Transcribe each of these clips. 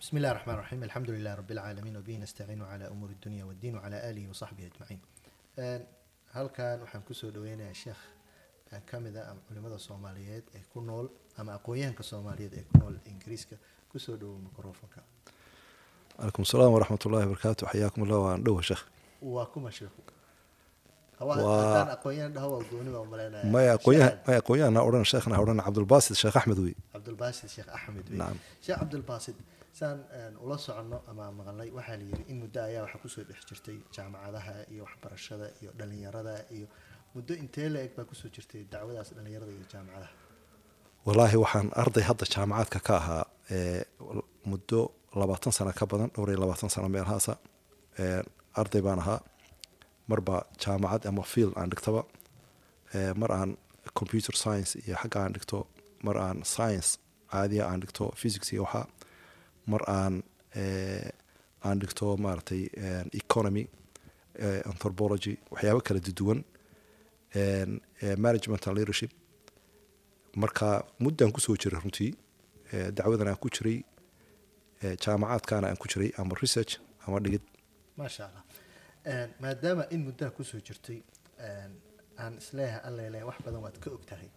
بسم الله الرحمن الرحيم الحمد لله رب العالمين وبه نستعين على أمور الدنيا والدين وعلى آله وصحبه أجمعين Een, halkan waxaan kusoo dhaweynayaa sheekh ee ka mid a ama culimada soomaaliyeed ee ku nool ama aqoon-yahanka soomaaliyeed ee ku nool ingiriiska kusoo dhawow microfonka calaykum asalaam waraxmat ullahi wabarakaatu xayaakum allah waan dhowa sheekh waa kuma sheekhu Hawa- Waa- haddaan aqoon-yahan dhaho waa gooni baa umaleynaya maya aqoonyahan maya aqoonyahan ha odhan sheekhna ha odhan cabdulbaasid sheekh axmed wey cabdulbaasid sheekh axmed wey Nacam. sheekh cabdulbaasid saan ula soconno ama maqalnay. Waxaa la yidhi in muddo ayaa waxaa ku soo dhex jirtay jaamacadaha iyo waxbarashada iyo dhalinyarada iyo muddo intee la eg baa ku soo jirtay dacwadaas dhalinyarada iyo jaamacadaha. Wallaahi waxaan arday hadda jaamacaadka ka ahaa ee, muddo labaatan sano ka badan dhowr iyo labaatan sano meelhaasa Ee, arday baan ahaa. Marba jaamacad ama field aan dhigtaba. Ee, mar aan computer science iyo xagga aan dhigto. Mar aan science caadiya aan dhigto physics iyo waxaa mar aan ee, aan dhigto maaragtay ee, economy ee, anthropology waxyaabo kala duwan management and leadership. Marka muddaan ku soo jiray runtii dacwadan aan ku jiray jaamacaadkaana aan ku jiray ama research ama dhigid. Maasha allah maadaama in muddaha ku soo jirtay aan is leeyahay allele wax badan waad ka og tahay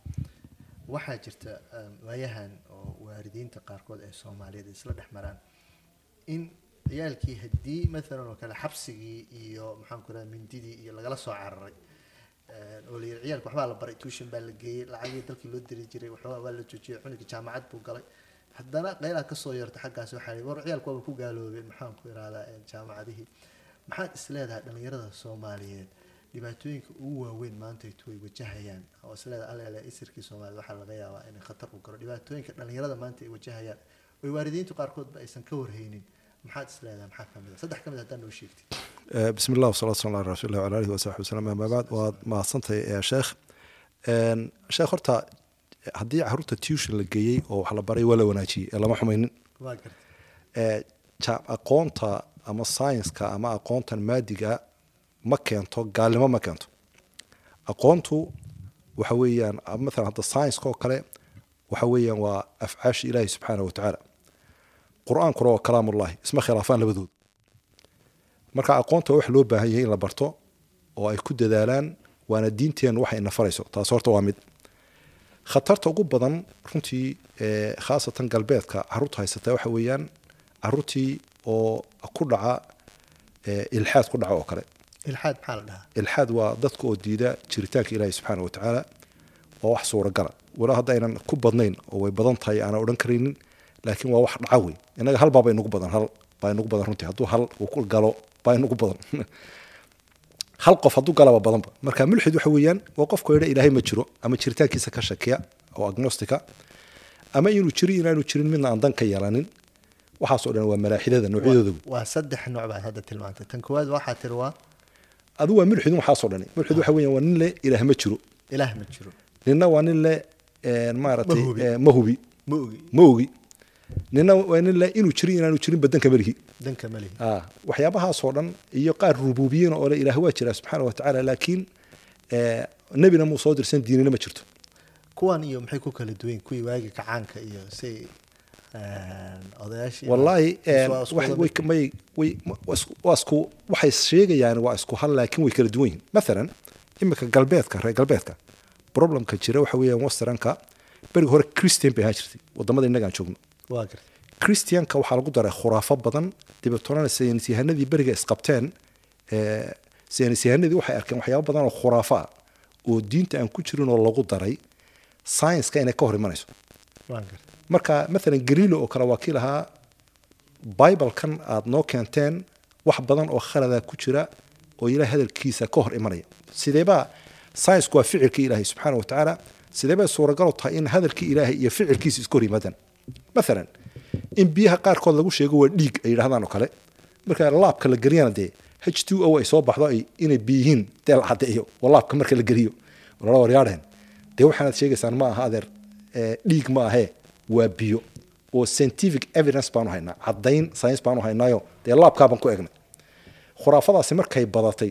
waxaa jirta een, waayahan oo waalidiinta qaarkood ee soomaaliyeed isla dhex maraan. In ciyaalkii haddii maalan oo kale xabsigii iyo maxaan ku raha mindidii iyo lagala soo cararay Een, oo la ciyaalka waxbaa la baray tuushan baa la geeyey lacagii dalkii loo diri jiray waxoogaa waa la joojiyey cunugii jaamacad buu galay. Haddana qeylaa ka soo yarta xaggaas waxaa war ciyaalku waaba ku gaaloobeen maxaan ku irahdaa een, jaamacadihii. Maxaad isleedahay dhalinyarada soomaaliyeed dhibaatooyinka ugu waaweyn maanta ay wajahayaan. Oo allele isirkii soomaaliyed waxaa laga yaabaa inay khatar u galo dhibaatooyinka dhalinyarada maanta ay wajahayaan. Oy waalidiintu qaarkoodba aysan ka warhaynin. Maxaad isleedahay maxaa ka mid a saddex ka mid haddaan noo sheegtay. Ee, bismi llah wasalaatu wasalam ala wala alihi wasaxbi wasalam ama waad mahadsantahay ee, sheekh sheekh horta haddii carruurta tuition la geeyey oo wax la baray waa la wanaajiyey ee lama xumaynin. Ja- aqoonta ama science-ka ama aqoontan maadiga ma keento gaalnimo ma keento. Aqoontu waxa weeyaan maalan hadda science-ka oo kale waxa weeyaan waa afcaasha ilaahi subxaanahu watacaala qur'aankuna waa kalaamullahi isma khilaafaan labadood. Marka aqoonta wax loo baahan yahay in la barto oo ay ku dadaalaan waana diinteenu waxay ina farayso taas horta waa mid. Khatarta ugu badan runtii khaasatan galbeedka carruurta haysata waxa weeyaan caruurtii oo ku dhaca ilxaad ku dhaca oo kale ilxaad maxaa la dhahaa ilxaad waa dadka oo diida jiritaanka ilaahi subxaana wa tacaala waa wax suuragala walaa hadda aynan ku badnayn oo way badan tahay aanan odhan karaynin laakiin waa wax dhaca wey innaga hal baaba inugu badan hal baa inugu badan runtii hadduu hal uu ku galo baa inugu badan hal qof hadduu galaba badanba marka mulxid waxa weeyaan waa qofku yidha ilaahay ma jiro ama jiritaankiisa ka shakiya oo agnostica ama inuu jiro inaanu jirin midna aan dan ka yeelanin waxaasoo dhan waa malaaxidada noocyadooda waa saddex nooc baad hadda tilmaantay tan koowaad waxaa tiri waa adigu waa mulxidun waxaasoo dhani mulxid waxa weeyaan waa nin le ilaah ma jiro. Ilaah ma jiro. Ninna waa nin le een, maaragtay Ma hubi. ma ogi ninna waa nin le inuu inaanu jirin badanka melihi danka ma lihi. Ah, waxyaabahaasoo dhan iyo qaar rubuubiyina oo le ilaah waa jiraa subxaana wa tacaala laakiin ee, nebina muu soo dirsan diinina ma jirto. Kuwan iyo maxay ku kala duwan kuwii waagi kacaanka iyo say wallaahi waxay sheegayaan waa isku hal laakiin way kala duwan yihiin mathalan imika galbeedka reer galbeedka problemka jira waxa weeyaan westernka berigi hore christian bay ahaan jirtay waddamada innagaan joogno. Christianka waxaa lagu daray khuraafo badan dabeetona saynisyahanadii beriga isqabteen ee, saynisyahanadii waxay arkeen waxyaabo badan oo khuraafo ah oo diinta aan ku jirin oo lagu daray science-ka inay ka hor imanayso marka maalan galilo oo kale waa kii lahaa bibalkan aad noo keenteen wax badan oo khalada ku jira oo ilaah hadalkiisa ka hor imanaya. Sideebaa science-ku waa ficilka ilaahay subxaana wa tacaala sideebay suuragal u tahay in hadalkii ilaahay iyo ficilkiisa isku hor yimaadaan? Maalan in biyaha qaarkood lagu sheego waa dhiig ay yidhahdaan oo kale. Marka laabka la geliyana dee h two o ay soo baxdo ay inay biyihiin dee la caddeeyo oo laabka marka la geliyo. Lala waryaadheen dee waxaanaad sheegaysaan ma aha adeer ee, dhiig ma ahee waa biyo oo scientific evidence baanu haynaa caddayn science baanu haynaayo dee laabkaabaan ku egnay khuraafadaasi markay badatay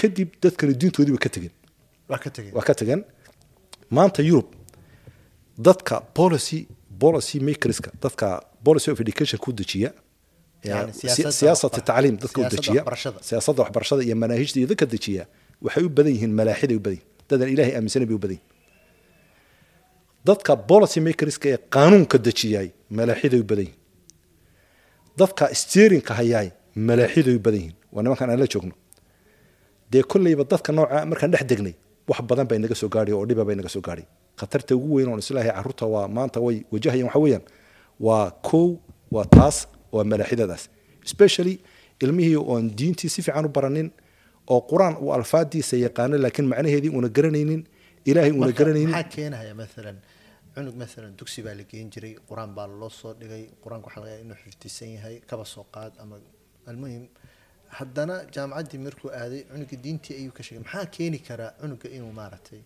kadib dadkani diintoodii ba ka tegeen. Waa ka tageen maanta yurub dadka policy policy makerska dadka policy of education ku dejiya siyaasata tacliim dadka u dejiya waxbarashada. siyaasadda waxbarashada iyo manaahijta iyo dadka dejiya waxay u badan yihiin malaaxiday u badan yihiin dadan ilaahay aaminsanay bay u badan yihiin dadka policy makerska ee qaanuunka dejiyay malaaxiday u badan yihiin dadka steerinka hayaay malaaxiday u badan yihiin waa nimankan aan la joogno. Dee kolleyba dadka nooca markaan dhex degnay wax badan bay naga soo gaadhay oo dhiba bay naga soo gaadhay. Khatarta ugu weyn oon islaahay carruurta waa maanta way wajahayaan waxa weeyaan waa kow waa taas waa malaaxidadaas especially ilmihii oon diintii si fiican u baranin oo qur'aan uu alfaadiisa yaqaano laakiin macnaheedii una garanaynin ilaahay una Marka garanaynin cunug maalan dugsi baa la geen jiray qur'aan baa loo soo dhigay qur'aanka waxaa laga inuu xifdisan yahay kaba soo qaad ama almuhim haddana jaamacaddii markuu aaday cunuga diintii ayuu ka sheegay maxaa keeni karaa cunuga inuu maaragtay?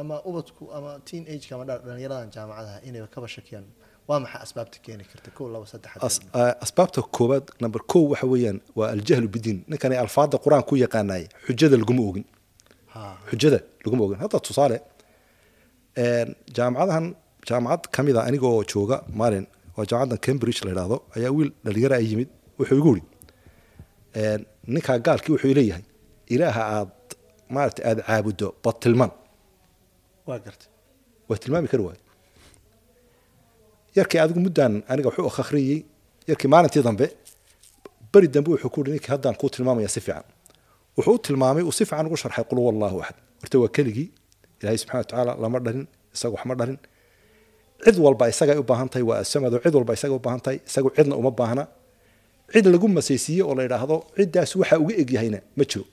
Ama ubadku ama teen ageka ama dha- dhallinyaradan jaamacadaha inay kaba shakiyaan waa maxay asbaabta keeni karta? Kow laba saddex As- a- asbaabta koowaad number kow waxa weeyaan waa aljahlu bidiin ninkani alfaada qur'aan ku yaqaanay xujada laguma ogin xujada laguma ogin hadda tusaale jaamacadahan jaamacad ka mid a anigoo jooga maalin waa jaamacaddan cambridge la yidhaahdo ayaa wiil dhalinyaro ay yimid wuxuu igu een, ninkaa gaalkii wuxuu leeyahay ilaaha aad maarata aada caabuddo bad tilmaan waa gartay. Waa tilmaami kari waayo yarkii adigu muddaan aniga wuxuu akhriyey yarkii maalintii dambe beri dambe wuxuu ku yidhi ninkii haddaan kuu tilmaamaya si fiican. Wuxuu u tilmaamay uu si fiican ugu sharxay qul wallahu axad horta waa keligii ilaahay subxana wa tacaala lama dhalin isaga wax ma dhalin cid walba isagay u baahan tahay waa asamado cid walba isagay u baahan tahay isagu cidna uma baahna. Cid lagu masaysiiye oo la yidhaahdo ciddaas waxa uga egyahayna ma jiro.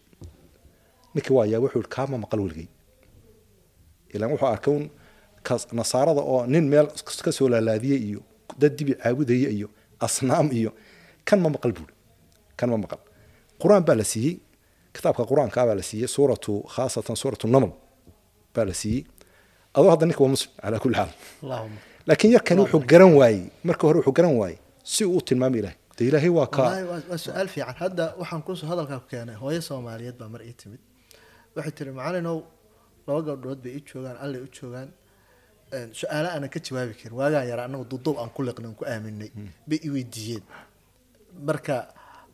Ninkii waa yaa wuxuu kaama maqal weligay ilaan wuxuu arkay un nasaarada oo nin meel ka soo laalaadiyey iyo dad dibi caabudaya iyo asnaam iyo kan ma maqal buuri kan ma maqal. Qur'aan baa la siiyey kitaabka qur'aanka baa la siiyey suuratu khaasatan suuratu naml baa la siiyey adoo hadda ninka waa muslim calaa kulli xaal laakiin yarkani wuxuu garan waayey. Marka hore wuxuu garan waayey si uu u tilmaami ilahay de ilaahay waa ka wallaahi waa su'aal fiican. Hadda waxaan ku soo hadalkaa ku keenay hooyo soomaaliyeed baa mar ii timid. Waxay tiri macalinow laba gabdhood bay ii joogaan allay u joogaan. Een, su'aalo aanan ka jawaabi karin. Waagaan yara annagu duduub aan ku liqnay ku aaminay. Bay i weydiiyeen. Marka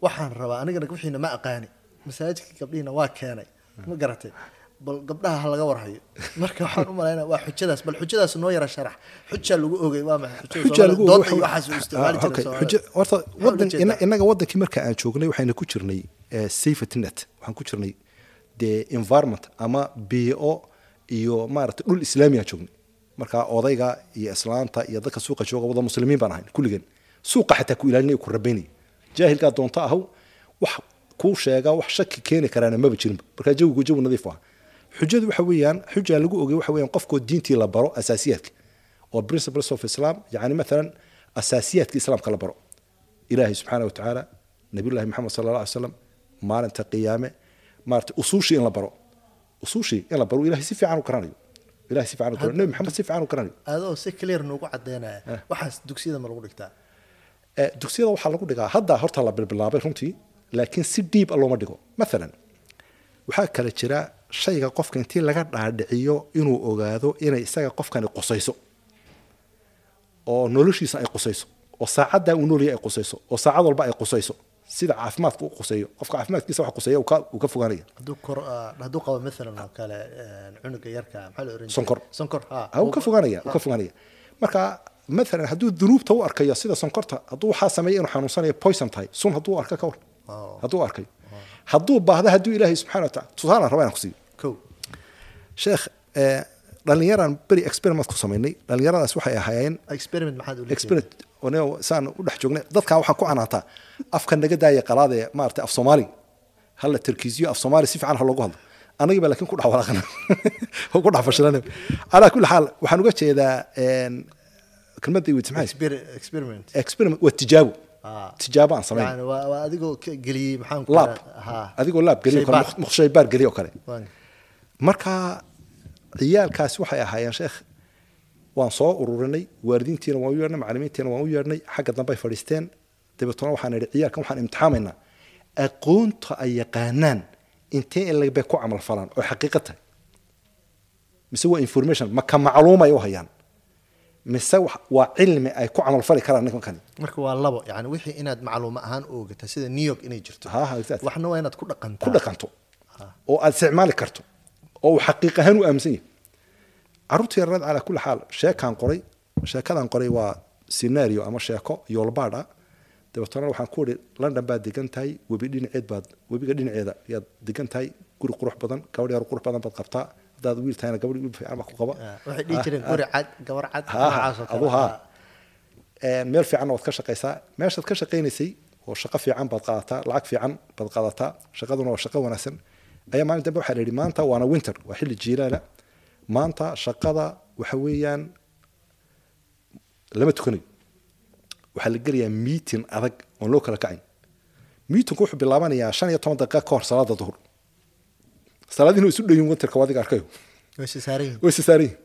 waxaan rabaa anigana wixiina ma aqaani. Masaajidka gabdhihiina waa keenay. Ma garatay bal gabdhaha ha laga warhayo. Marka waxaan u malaynaya waa xujadaas bal xujadaas noo yara sharax. Xujaa lagu ogay waa maxay? Xujaa lagu dood wuxuu- iyo waxaas u isticmaali Ah, wadan marka aan joognay waxayna ku jirnay eh, safety net. Waxaan ku jirnay dee environment ama biio iyo maarata dhul islaami aan joognay. Marka odayga iyo islaanta iyo dadka suuqa jooga wada muslimiin baan ahayn kulligeen suuqa xataa ku ilaalinay ku rabaynay. Jaahilkaa doonta ahaw wax kuu sheega wax shaki keeni karaana maba jirinba marka jawigu jawi nadiif ah xujadu waxa weeyaan xujaa lagu ogay waxa weeyaan qofkoo diintii la baro asaasiyaadka. Oo principles of islam yani maalan asaasiyaadka islaamka la baro. Ilaahay subxaana watacaala nabiyullahi maxamed sala alla alay slam maalinta qiyaame maarata usuushii in la baro. Usuushii in la baro ilahay si fiican u garanayo ilahay si fiican u garanayo nebi maxamed si fiican u garanayo adoo si clear noogu cadeynaya waxaas dugsiyada ma lagu dhigtaa? Eh, dugsiyada waxaa lagu dhigaa. Hadda horta la bilbilaabay runtii laakiin si dhiib a looma dhigo. Maalan waxaa kale jira shayga qofka intii laga dhaadhiciyo inuu ogaado inay isaga qofkani qusayso. Oo noloshiisa ay qusayso. Oo saacaddaa uu noolyahay ay qusayso. Oo saacad walba ay qusayso. Sida caafimaadka u quseeyo qofka caafimaadkiisa wax quseeya uu ka fogaanaya. Hadduu ah, qabo maalan oo kale een, cunuga yarka maxaa la oran? Sonkor. sonkor ha. Ha uu ka fogaanaya uu ka fogaanaya. Marka maalan hadduu dunuubta u arkayo sida sonkorta hadduu waxaa sameeya inuu xanuunsanayo poison tahay. Sun hadduu arka ka war Oh. hadduu arkayo hadduu baahda hadduu ilaahay subxana wataala tusaalaan rabaa inaan ku siiyo kow sheekh eh, dhallinyaraan beri experiment ku samaynay dhallinyaradaas waxay ahaayeen experiment maxaad ula experiment. Oo saan u dhex joognay. Dadkaa waxaan ku canaantaa afka naga daaya qalaada ee maarata af soomaali. Hala tarkiisiyo af soomaali si fiican ha loogu hadlo. Anagii baa laakiin ku dhex walaaqana. Oo ku dhex fashilanay calaa kulli xaal waxaan uga jeedaa kelmadda iwid maxay? Exper- experiment. Experiment waa tijaabo Ah. tijaabo aan samayn adigoo laab. geliyo kale Shaybaar. muqshaybaar geliyo kale marka ciyaalkaasi waxay ahaayeen sheekh waan soo ururinay waalidiintiina waan u yeedhnay macalimiintiina waan u yeedhnay xagga dambe ay fadhiisteen. Dabeetona waxaan idhi ciyaalkan waxaan imtixaamaynaa. Aqoonta ay yaqaanaan intee in bay ku camal falaan oo xaqiiqo tahay mise waa information ma ka macluumay u hayaan. Mise waa cilmi ay ku camalfali karaan ninkan marka waa labo yani wixii inaad macluuma ahaan oogata sida new york inay jirto waxna waa inaad ku dhaqantaa. Ku dhaqanto oo aad isticmaali karto oo uu xaqiiq ahaan u aaminsan yahay. Carruurta yareed calaa kulli xaal sheekaan qoray sheekadan qoray waa scenario ama sheeko yoolbaadh ah dabeetana waxaan ku idhi london baad degan tahay webi dhinaceed baad webiga dhinaceeda yaad degan tahay guri qurux badan gabadh yar qurux badan baad qabtaa. Haddaad wiil tahayna gabadh wiil fiican baa ku qaba. Ah, waxay dhihi jireen Ah, guri cad gabar cad kale. ha Een, meel fiican waad ka shaqaysaa. Meeshaad ka shaqaynaysay oo shaqo fiican baad qaadataa lacag fiican baad qaadataa shaqaduna waa shaqo wanaagsan ayaa maalin dambe waxaa la yidhi maanta waana winter waa xilli jiilaala maanta shaqada waxa weeyaan lama tukanayo waxaa la gelayaa meeting adag oon loo kala kacayn meetingku wuxuu bilaabanayaa shan iyo toban daqiiqa ka hor salaada duhur. Salaadiina isu dhoyin winterka adiga arkayo way si saaran yihiin way isa saaran yihiin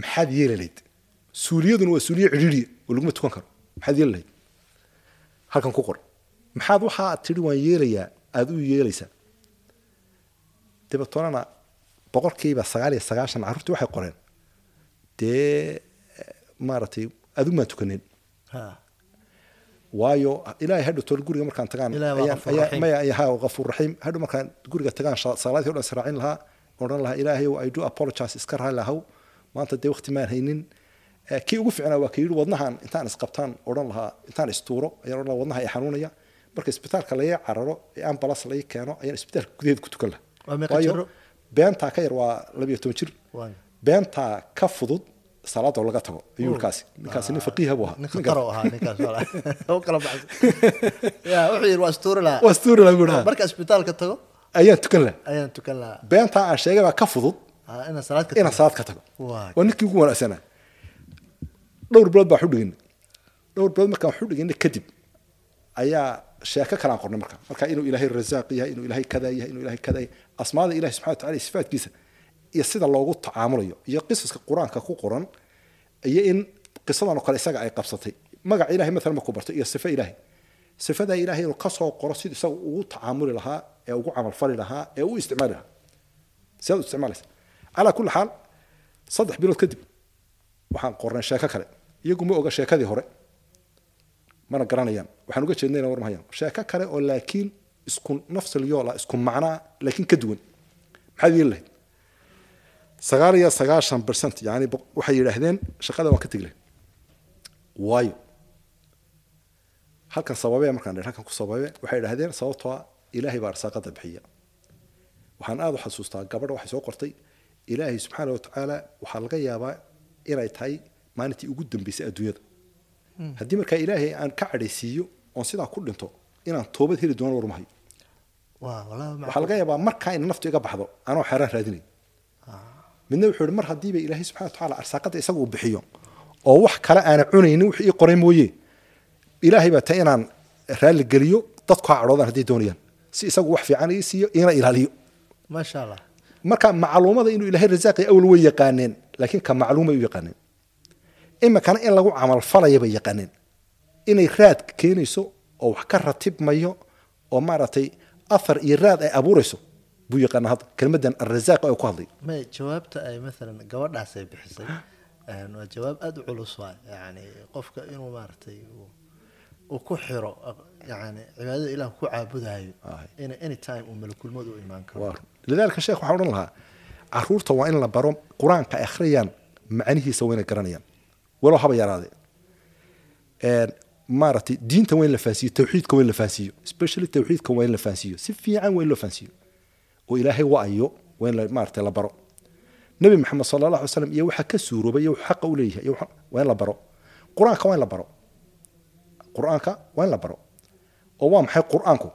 maxaad yeeli lahayd? Suuliyaduna waa suuliye cidhiidhiya oo laguma tukan karo. Maxaad yeeli lahayd? Halkan ku qor. Maxaad waxaa tidhi waan yeelayaa. Aada u yeelaysaa dabeetoonana boqolkiiba sagaal iyo sagaashan carruurtii waxay qoreen dee maaragtay adigu maan tukanin waayo ilaahay hadhow tool guriga markaan tagaan Ilaahay waa ayaan- Ghafuur ayaa- Raxiim. maya ayaa- haa, Ghafuur raxiim hadhow markaan guriga tagaan salaadii o dhan israacin lahaa odhan lahaa ilaahay i do apologize. iska raali lahaw maanta dee waqti maan haynin kii ugu fiicnaa waa ka yidhi wadnahan intaan isqabtaan odhan lahaa intaan istuuro ayaan odhan lahaa wadnaha i xanuunaya marka isbitaalka laga cararo ee ambalas laga keeno ayaan isbitaalka gudaheeda ku tukan lahaa jiro? beentaa ka yar waa labiyo toban jir. Beentaa ka fudud salaadoo laga tago ayuu ninkaasi ninkaasi nin faqiiha buu ahaa. nin Nin khataro ahaa ninkaas wala u kala baxsan ya wuxuu yidhi waa astuuri lahaa. Waa stuuri lagu dhaha marka isbitaalka tago? Ayaan tukan lahaa. Ayaan tukan lahaa. Beentaa aan sheegay baa ka fudud. Ah, inaan salaad ka tago. Waa. ninkii ugu wanaagsanaa dhowr bilood baa xudhigin dhowr bilood markaan xudhigin kadib ayaa sheeko kalaan qornay marka. Marka inuu ilaahay rasaaq yahay inuu ilaahay kadaa yahay inuu ilaahay kadaa yahay asmaada ilahi subxana wa sifaatkiisa iyo sida loogu tacaamulayo iyo qisaska qur'aanka ku qoran iyo in qisadan oo kale isaga ay qabsatay. Magaca ilahay maalan markuu barto iyo sifo ilaahay. Sifada ilaahay inuu ka soo qoro siduu isaga ugu tacaamuli lahaa ee ugu camalfali lahaa ee u isticmaali lahaa. Sidaad u isticmaalaysa. Calaa kulli xaal saddex bilood kadib waxaan qornay sheeko kale. Iyagu ma oga sheekadii hore mana garanayaan. Waxaan uga jeednayna war mahayaan sheeko kale oo laakiin isku nafsil yoola isku macnaa laakiin ka duwan. Maxaad yeeli lahayd? Sagaal iyo sagaashan percent yani waxay yidhaahdeen shaqada waan ka tegi lahayd waayo. Halkan sababee markaan halkan ku sababe waxay idhahdeen sababtoo ah ilaahay baa arsaaqada bixiya. Waxaan aada u xasuustaa gabadha waxay soo qortay ilaahay subxaana wa tacaala waxaa laga yaabaa inay tahay maalintii ugu dambeysay adduunyada haddii markaa ilaahay aan ka cadhaysiiyo oon sidaa ku dhinto inaan toobad heli doono warmahayo waxaa laga yaabaa markaa in naftu iga baxdo anoo xeeraan raadinay. Midna wuxuu yihi mar haddiiba ilaahay subxana wa tacaala arsaaqada isaga uu bixiyo oo wax kale aana cunaynin wixii ii qoray mooye ilaahay baa tahay inaan raalli geliyo dadku ha cadhoodaan hadday doonayaan. Si isagu wax fiican ii siiyo iina ilaaliyo. Marka macluumada inuu ilaahay rasaaqi awal way yaqaaneen laakiin ka macluumay u yaqaaneen imikana in lagu camalfalaya bay yaqaaneen inay raad keenayso oo wax ka ratibmayo oo maaragtay athar iyo raad ay abuurayso buu yaqaana hadda. Kelmadan arrasaaq ay ku hadlay. Jawaabta ay maalan gabadhaas ay bixisay waa jawaab aada u culus waay yani qofka inuu maaragtay uu- ku xiro yani cibaadada ilaah ku caabudayo in anytime uu malakulmad u imaan karo. Lidaalika sheekh waxaan odhan lahaa carruurta waa in la baro qur'aanka ay akhriyaan macnihiisa waa inay garanayaan walow haba yaraadee Een, maaragtay diinta waa in la fahansiiyo tawxiidka waa in la fahansiiyo especially tawxiidka waa in la fahansiiyo si fiican waa in loo fahansiiyo oo ilaahay wa-ayo waa in maaragtay la baro. Nebi maxamed sala allah alay slam iyo waxaa ka suuroobay iyo xaqa u waxa- waa in la baro. Qur'aanka waa in la baro. Qur'aanka waa in la baro. Oo waa maxay qur'aanku?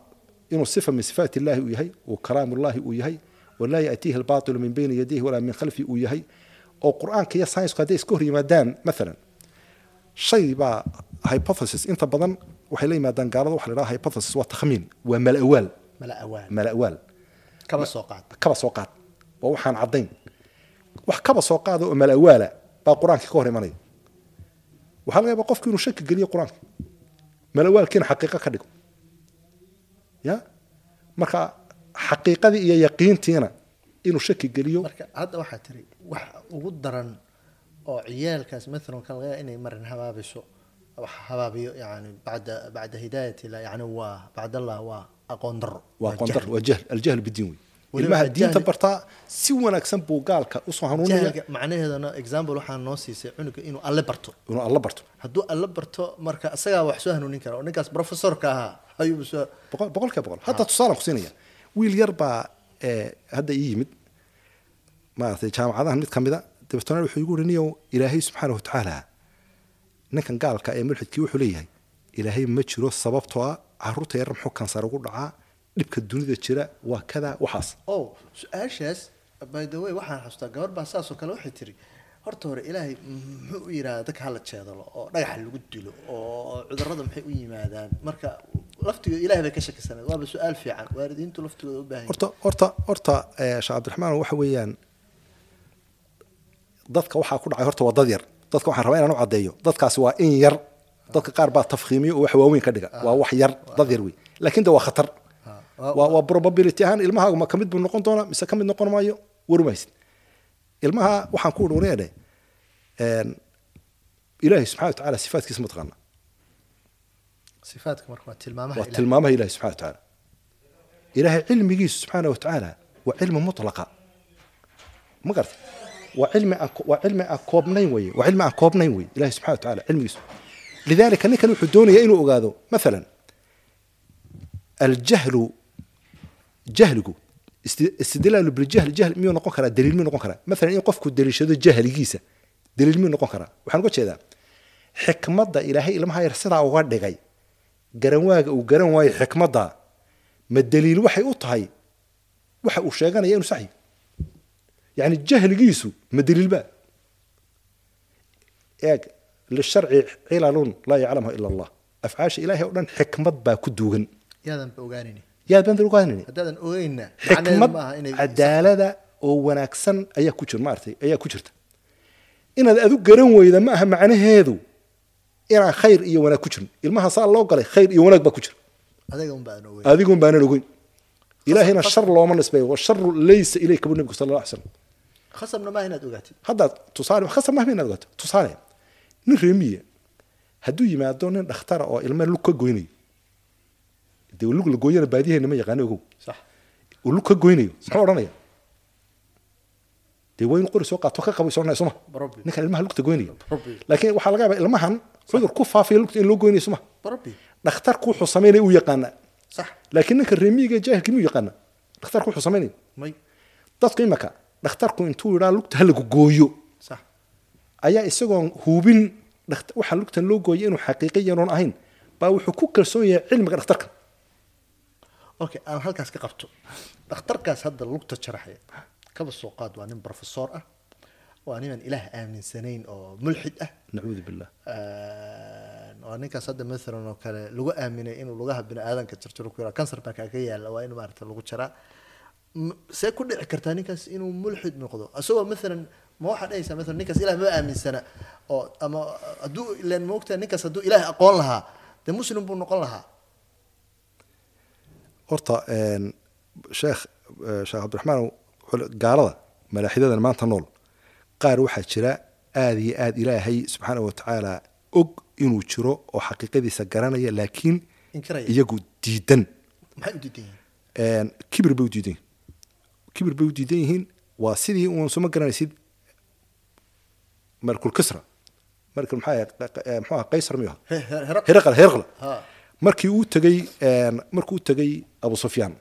Inuu sifa min sifaat illahi uu yahay uu kalaam ullahi uu yahay walaa yaatiihi albaatilu min bayni yadayhi walaa min khalfi uu yahay oo qur'aanka iyo saynsku hadday iska hor yimaadaan maalan shay baa hypothesis. Inta badan waxay la yimaadaan gaalada waxa la dhaha hypothesis waa takhmiin waa malawaal. Malawaal. Kaba soo qaad. Kaba soo qaad. Waa waxaan caddayn. Wax kaba soo qaada oo malawaala baa qur'aanka ka hor imanaya. Waxaa laga yaabaa qofku inuu shaki geliyo qur'aanka. Malawaalkiina xaqiiqo ka dhigo. Ya? Marka xaqiiqadii iyo yaqiintiina inuu shaki geliyo. Marka hadda waxaa tiri wax ugu daran oo ciyaalkaas maalan kan laga inay marin habaabiso wax habaabiyo yani bacda bacda hidaayat illah yani waa bacdallah waa aqoon daro waa qondar jahli. waa jahl aljahl bidiin wey ilmaha diinta bartaa si wanaagsan buu gaalka u soo hanuunaya macnaheedana example waxaa noo siisay cunuga inuu alle barto. Inuu alla barto. Hadduu alle barto marka isagaa wax soo hanuunin kara oo ninkaas professorka ahaa ayuu boqolkiiba boqol. Hadda tusaalaan ku siinaya wiil yar baa hadda ii yimid maaragtay jaamacadahan mid ka mida dabeetana wuxuu igu niyow ilaahay subxaana watacaala ninkan gaalka ee mulxidkii wuxuu leeyahay ilaahay ma jiro sababtoo ah carruurta yar muxuu kansar ugu dhacaa dhibka dunida jira waa kada waxaas. Oh su'aashaas by the way waxaan xasuustaa gabar baa saasoo kale waxay tiri horta hore ilaahay muxuu u yidhahdaa dadka hala jeedalo oo dhagaxa lagu dilo oo cudurrada maxay u yimaadaan marka laftigooda ilahay bay ka shakisaneed waaba su'aal fiican. Waalidiintu laftigooda u baahan horta horta horta eh, sheekh cabdiraxmaan waxa weeyaan dadka waxaa ku dhacay horta waa dad yar. Dadka waxaan rabaa inaan u caddeeyo. Dadkaasi waa in yar. Dadka qaar baa tafkhiimiyo oo wax waaweyn ka dhiga. Waa wax yar dad yar wey laakiin de waa khatar. Waa- waa waa probability ahaan ilmahaagu ma ka mid buu noqon doonaa mise ka mid noqon maayo? Warmaysid ilmaha waxaan ku ururiyadhe ilaahay subxana wa tacaala sifaatkiisa ma sifaadka marka waa tilmaamaha waa tilmaamaha ilahi subxana wa tacaala ilaahay cilmigiisu subxaana wa tacaala waa cilmi mutlaqa ma garta waa cilmi waa cilmi aan koobnayn weye waa cilmi aan koobnayn weye ilahi subxana wa tacaala cilmigiisu lidalika ninkan wuxuu doonayaa inuu ogaado maalan aljahlu jahligu isti- istidlaalu biljahl jahl miyuu noqon karaa daliil miyuu noqon karaa maalan in qofku daliishado jahligiisa daliil miyuu noqon karaa waxaan uga jeedaa xikmadda ilaahay ilmaha yar sidaa garanwaaga uu garan waayo xikmadda ma daliil waxay u tahay? Waxa uu sheeganaya inuu saxyi yani jahligiisu ma daliilba eeg lisharci cilalun laa yaclamha ila allah. Afcaasha ilaahay oo dhan xikmad baa ku duugan. Yaadan ba ogaanini yaad baan ogaanini haddaadan ogeynna xikmad macnaheedu maaha inay cadaalada oo wanaagsan ayaa ku jir maaragtay ayaa ku jirta. Inaad adu garan weyda ma aha macnaheedu inaan khayr iyo wanaag ku jirin ilmaha saa loo galay khayr iyo wanaag baa ku jira adigun baanan ogeyn ilaahayna shar looma nisbeeyo washaru laysa ilayka bu nabigu sal alla alay slam khasabna maaha inaad ogaatid hadda tusaale khasab mahma inaad ogaato tusaale nin reemiye hadduu yimaado nin dhakhtara oo ilma lug ka goynayo dee lug la gooyana baadiyaheena ma yaqaano ogow lug ka goynayo muxuu odhanaya dee waa in qori soo qaato ka odhanaya suma Rabbi. ninkan ilmaha lugta goynaya laakiin waxaa laga yaabaa ilmahan cudur ku faafaya lugta in loo goynayo suma barabbi dhakhtarku wuxuu samaynaya uu yaqaana sax laakiin ninka reemiyiga jaahilkii miyuu yaqaana dhakhtarku wuxuu samaynaya may dadku imaka dhakhtarku intuu yidhaa lugta ha lagu gooyo ayaa isagoon hubin dhakt- waxaa lugtan loo gooyay inuu xaqiiqiyan oon ahayn baa wuxuu ku kalsoon yahay cilmiga dhakhtarka okay aan halkaas ka qabto dhakhtarkaas hadda lugta jaraxaya kaba soo qaad waa nin professor ah waa niman ilaah aaminsanayn oo mulxid ah. Nacuudu billah. Waa ninkaas hadda maalan oo kale lagu aaminay inuu lugaha bini aadanka jarjaro ku yaraa kansar baa kaaga yaalla waa in maarata lagu jaraa. See ku dhici kartaa ninkaas inuu mulxid noqdo. Isagoo maalan ma waxaa dhahaysaa maalan ninkaas ilaah ma aaminsana oo ama hadduu ilan moogtaa ninkaas hadduu ilaah aqoon lahaa dee muslim buu noqon lahaa. Horta sheekh sheekh cabdiraxmaan gaalada malaaxidadan maanta nool qaar waxaa jira aada iyo aada ilaahay subxaana wa tacaala og inuu jiro oo xaqiiqadiisa garanaya laakiin iyagu diidan. U kibir bay u diidan yihiin. Kibir bay u diidan yihiin. Waa sidii uun suma garanaysid? Markul kisra markul maxaa ahayd? Q- eh, muxuu ahaa qaysar miyuu ahaa? He- he- heraq- heraqal heraqal Ha. markii uu tegey markuu u tegey abu sufyaan.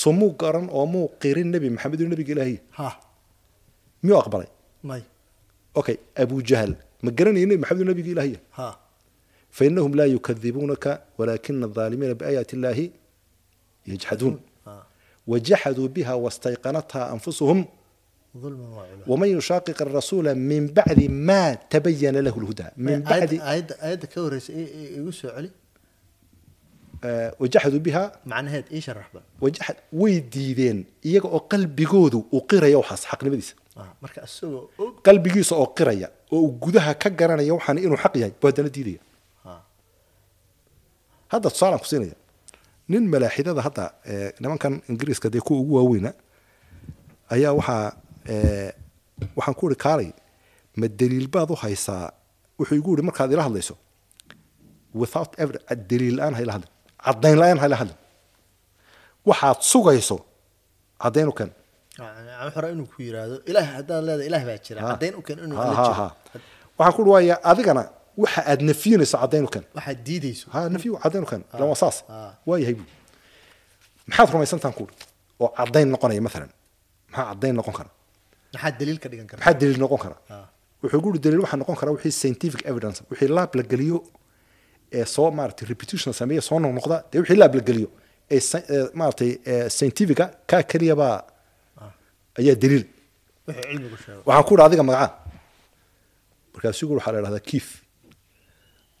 So muu garan oo muu qirin nebi maxamed nebiga ilaahiy miyuu aqbalay may. Okay abujahl ma garanaya nebi maxamed nabiga ilahiya fainahum laa yukadibuunaka walaakina الظaalimiina biaayaati اllahi yajxaduun wajaxaduu biha wastayqanatha anfusuhum. Wman yushaaqiq arasuula min bacdi ma tabayana lahu lhuda min ka horeysa igu soo celi. Eh, wajaxaduu biha macnaheed ii sharaxba wajaxad way diideen iyaga oo qalbigoodu uu waxaas xaqnimadiisa marka isagoo og qalbigiisa oo qiraya oo uu gudaha ka garanaya waxaan inuu xaq yahay buu haddana diidaya. Ha hadda tusaalaan ku siinaya nin malaaxidada hadda ee, nimankan ingiriiska dee kuwa ugu waaweyna ayaa waxaa ee, waxaan ku ihi kaalay ma daliil baad u haysaa? Wuxuu igu yihi markaad ila hadlayso without evidence daliil la'aan ha ila hadlin caddayn la'aan ha ila hadlin. Waxaad sugayso caddayn u keen rabaa inuu ku yiraahdo ilaah haddaad leedahay ilaah baa jira. Ha. caddayn u keen inuu Ha, la ha, jiro. ha. waxaan ku uhi waaya adigana waxa aad nafyinayso caddayn u keen. Waxaad diidayso. Ha nafyu caddayn u keen. Ilan waa saas. Waa yahay maxaad rumaysantaan ku oo caddayn noqonaya maalan maxaa caddayn noqon kara? Maxaa daliil ka dhigan kara? Maxaa daliil noqon kara? Wuxuu guri daliil waxaa noqon kara wixii scientific evidence wixii laab la geliyo ee soo maaragtay repetition sameeya soo noqnoqda dee wixii laab la geliyo ee ee scientifica kaa keliya baa ayaa daliil. Waxaan ku idhi adiga magacaa markaasuu guri waxaa la idhahdaa kiif.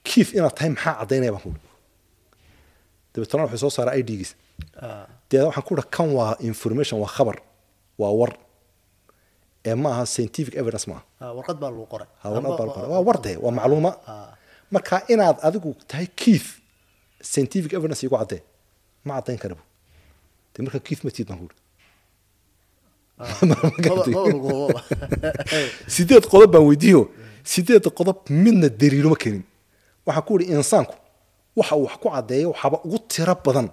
Kiif inaad tahay maxaa caddaynaya baan ku idhi dabeetana wuxuu soo saaraa idgiisa Ah, dee waxaan ku idhi kan waa information waa khabar waa war. Ee ma aha scientific evidence ma aha. Ah, warqad baa lagu qoray. Ha, warqad baa la qoray. waa warde waa macluuma. Ah. marka inaad adigu tahay kiif scientific evidence igu caddee ma caddayn kara bu de marka kiif ma tiid baan lagu hubaba. sideed qodob baan weydiiyo. Sideed qodob midna daliiluma kenin waxaan ku ihi insaanku waxa uu wax ku caddeeyo waxaaba ugu tiro badan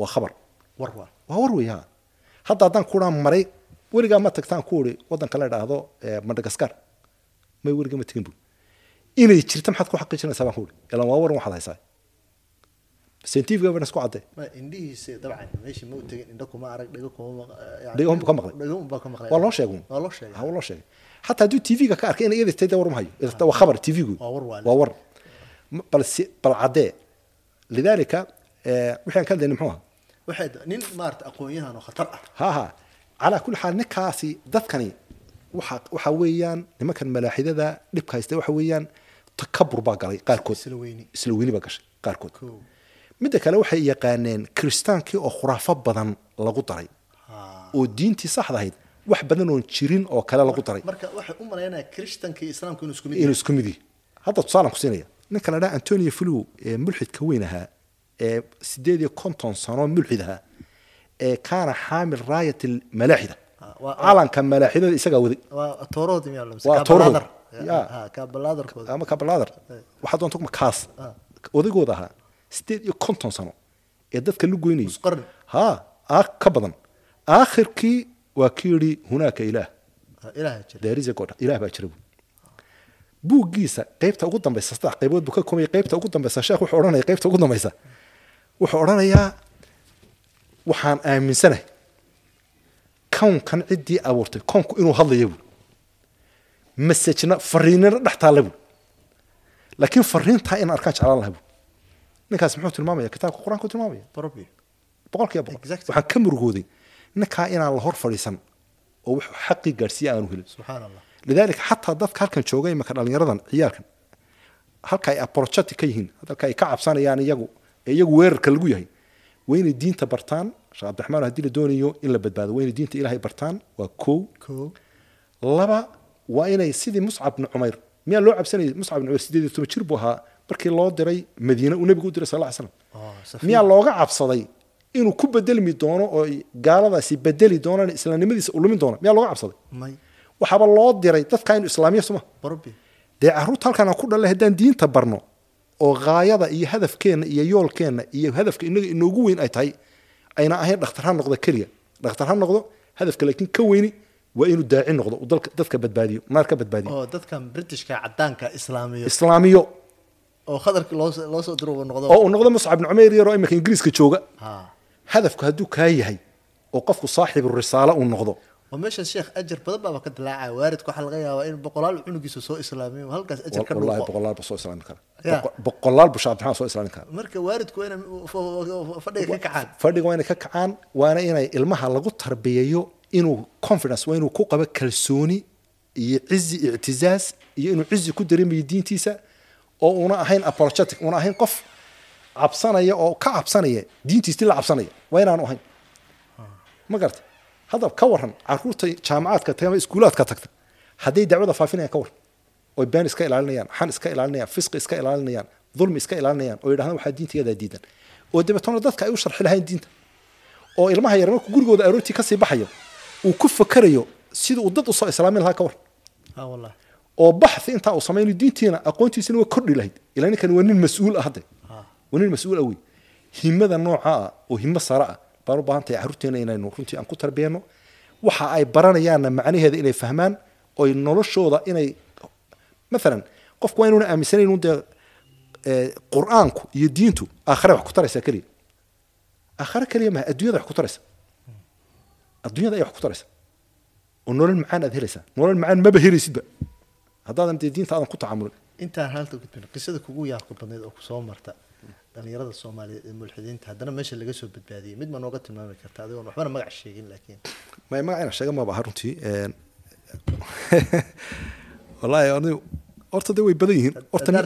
waa khabar. Waa. War wey ha hadda haddaan kuraa maray weligaa ma tagtaan ku uri waddanka la idhaahdo eh, madagaskar may weligaa ma tegin bu inay jirta maxaad ku xaqiijinaysaa baan ku uri ilan waa waran waxaad haysaa scientific evidence ku caddee ma indhihiisa dabcan meeshii ma u tegin indho kuma arag dhago kuma Dhago unbuu ka maqlay. dhago unbaa ka maqlay. Waa loo sheegay waa loo sheegay waa loo sheegay hataa hadduu tv-ga ka arkay in iyada tayda war ma hayo waa khabar tv-gu Waa war waa war. Bal si bal caddee lidaalika eh, wixii aan ka hadlaynay muxuu waxay nin maarata aqoon-yahan oo khatar ah. Ha ha. Calaa kulli xaal ninkaasi dadkani waxa waxa weeyaan nimankan malaaxidada dhibka haysta waxa weeyaan takabur baa galay qaarkood. Isla weyni baa gashay qaarkood. Midda kale waxay yaqaaneen kiristaankii oo khuraafo badan lagu daray. Ha. oo diintii saxda ahayd wax badan oon jirin oo kale lagu daray. Inuu isku mid yahay. Hadda tusaalan ku siinaya ninka la dhaha antonio flew ee mulxidka weyn ahaa ee sideed iyo konton sano mulxid ahaa ee kaana xaamil raayat malaaxida. Ah, calanka malaaxidada isagaa waday. Waa. Ya. ha kabalaadarkooda ama kabalaadar waxaa doonta kaas. Ah. odaygooda ahaa sideed iyo konton sano ee dadka lu goynayay ha ka badan aakhirkii waa ki yidhi hunaaka ilaah ilaah baa jira bu buuggiisa qaybta ugu dambaysa saddex qaybood buu ka koomaya qaybta ugu dambaysa sheekh wuxuu odhanaya qaybta ugu dambaysa wuxuu odhanayaa waxaan aaminsanahay kownkan ciddii abuurtay kownku inuu hadlayo bu masajna fariinina dhex taalla bu laakiin fariintaa inaan arkaan jeclaan laha bu ninkaas muxuu tilmaamaya kitaabka qur'aanku tilmaamaya boqol Exactly. waxaan ka murugooday ninkaa inaan la hor fadhiisan oo wuxuu xaqii gaadhsiiya aanu helin lidaalika xataa dadka halkan jooga imaka dhalinyaradan ciyaalkan halka ay apologetic ka yihiin halka ay ka cabsanayaan iyagu ee iyagu weerarka lagu yahay waa inay diinta bartaan sheekh cabdiraxmaan haddii la doonayo in la badbaado waa inay diinta ilaahay bartaan waa kow laba waa inay sidii muscab bni cumayr miyaa loo cabsanayay muscab bni cumayr sideed iyo toban jir buu ahaa markii loo diray madiine uu nebigu u diray sal slam safiir. miyaa looga cabsaday inuu ku bedelmi doono oo gaaladaasi bedeli doonaan islaamnimadiisa u lumin doono? Miyaa looga cabsaday? Waxaaba loo diray dadka inu islaamiya suma. Dee carruurta halkaan aan ku dhalle haddaan diinta barno oo gaayada iyo hadafkeenna iyo yoolkeenna iyo hadafka inaga inoogu weyn ay tahay ayna ahayn dhakhtar ha noqdo keliya. Dhakhtar ha noqdo hadafka laakiin ka weyni waa inuu daaci noqdo dadka badbaadiyo naar ka badbaadiyo. Islaamiyo oo khatarkii loo soo diro noqdo. Oo uu noqdo muscab bni cumayr yar oo ingiriiska jooga. Ha. Hadafku hadduu kaa yahay oo qofku saaxibu risaalo uu noqdo. Oo meeshan sheekh ajar badan baaba ka dilaacaya waaridka waxaa laga yaabaa in boqolaal cunugiisa soo islaamiyo. Halkaas ajar ka wallahi dhuuqo boqolaal bu soo islaamin kara boqolaal bu soo islaamin kara marka waaridku waa inay fadhiga ka kacaan. Fadhiga waa inay ka kacaan waana inay ilmaha lagu tarbiyeeyo inuu confidence waa inuu ku qabo kalsooni iyo cizi ictizaaz iyo inuu cizi ku dareemayo diintiisa oo una ahayn apologetic una ahayn qof cabsanaya oo ka cabsanaya diintiisii la cabsanaya waa inaanu ahayn. Ma garata hadda ka waran carruurta jaamacaadka tagta ama iskuulaadka tagta hadday dacwada faafinayaan ka waran oy been iska ilaalinayaan xan iska ilaalinayaan fisqi iska ilaalinayaan dulmi iska ilaalinayaan oo yidhahdaan waxaa diintiyadaa diidan. Oo dabeetana dadka ay u sharxi lahayn diinta. Oo ilmaha yar markuu gurigooda aroortii ka sii baxayo uu ku fakarayo sida uu dad u soo islaamin lahaa ka waran wallahi oo baxi intaa uu samaynayo diintiina aqoontiisina waa kordhi lahayd. Ilaa ninkan waa nin mas'uul ah hadde Ah. waa nin mas'uul ah wey. Himada nooca ah oo himo sare ah. Baan u baahan tahay carruurteena inaynu runtii aan ku tarbiyano waxa ay baranayaanna macnaheeda inay fahmaan oy noloshooda inay maalan qofku waa inuuna aaminsanayn un dee eh, qur'aanku iyo diintu aakhare wax ku taraysaa keliya. Aakhare keliya maha adduunyada wax ku taraysa. Adduunyada ayaa wax ku taraysa. Oo nolol macaan aad helaysaa. Nolol macaan maba helaysidba haddaadan dee diinta aadan ku tacamulin. Intaan halta gudbin qisada kugu yaabka badneyd oo ku soo marta dhalinyarada soomaaliyeed ee mulxidiinta haddana meesha laga soo badbaadiyey mid ma nooga tilmaami karta adigoon waxbana magac sheegin laakiin. Ma magaca inaan sheega aha runtii wallaahi anigu horta dee way badan yihiin horta ma